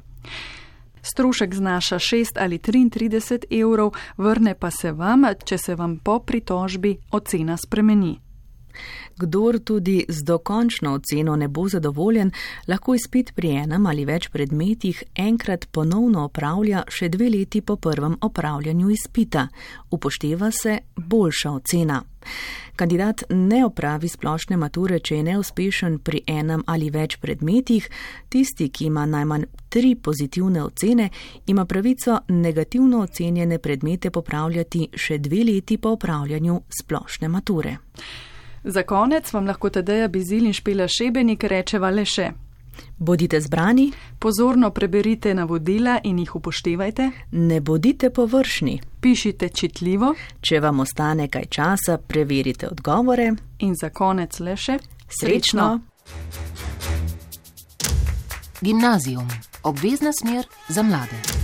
Strošek znaša 6 ali 33 evrov, vrne pa se vam, če se vam po pritožbi ocena spremeni. Kdor tudi z dokončno oceno ne bo zadovoljen, lahko izpit pri enem ali več predmetih enkrat ponovno opravlja še dve leti po prvem opravljanju izpita. Upošteva se boljša ocena. Kandidat ne opravi splošne mature, če je neuspešen pri enem ali več predmetih, tisti, ki ima najmanj tri pozitivne ocene, ima pravico negativno ocenjene predmete popravljati še dve leti po opravljanju splošne mature. Za konec vam lahko Tadeja Bizil in Špela Šebenik rečeva le še. Bodite zbrani, pozorno preberite navodila in jih upoštevajte. Ne bodite površni, pišite čitljivo. Če vam ostane kaj časa, preverite odgovore. In za konec le še srečno. Gimnazijum, obvezna smer za mlade.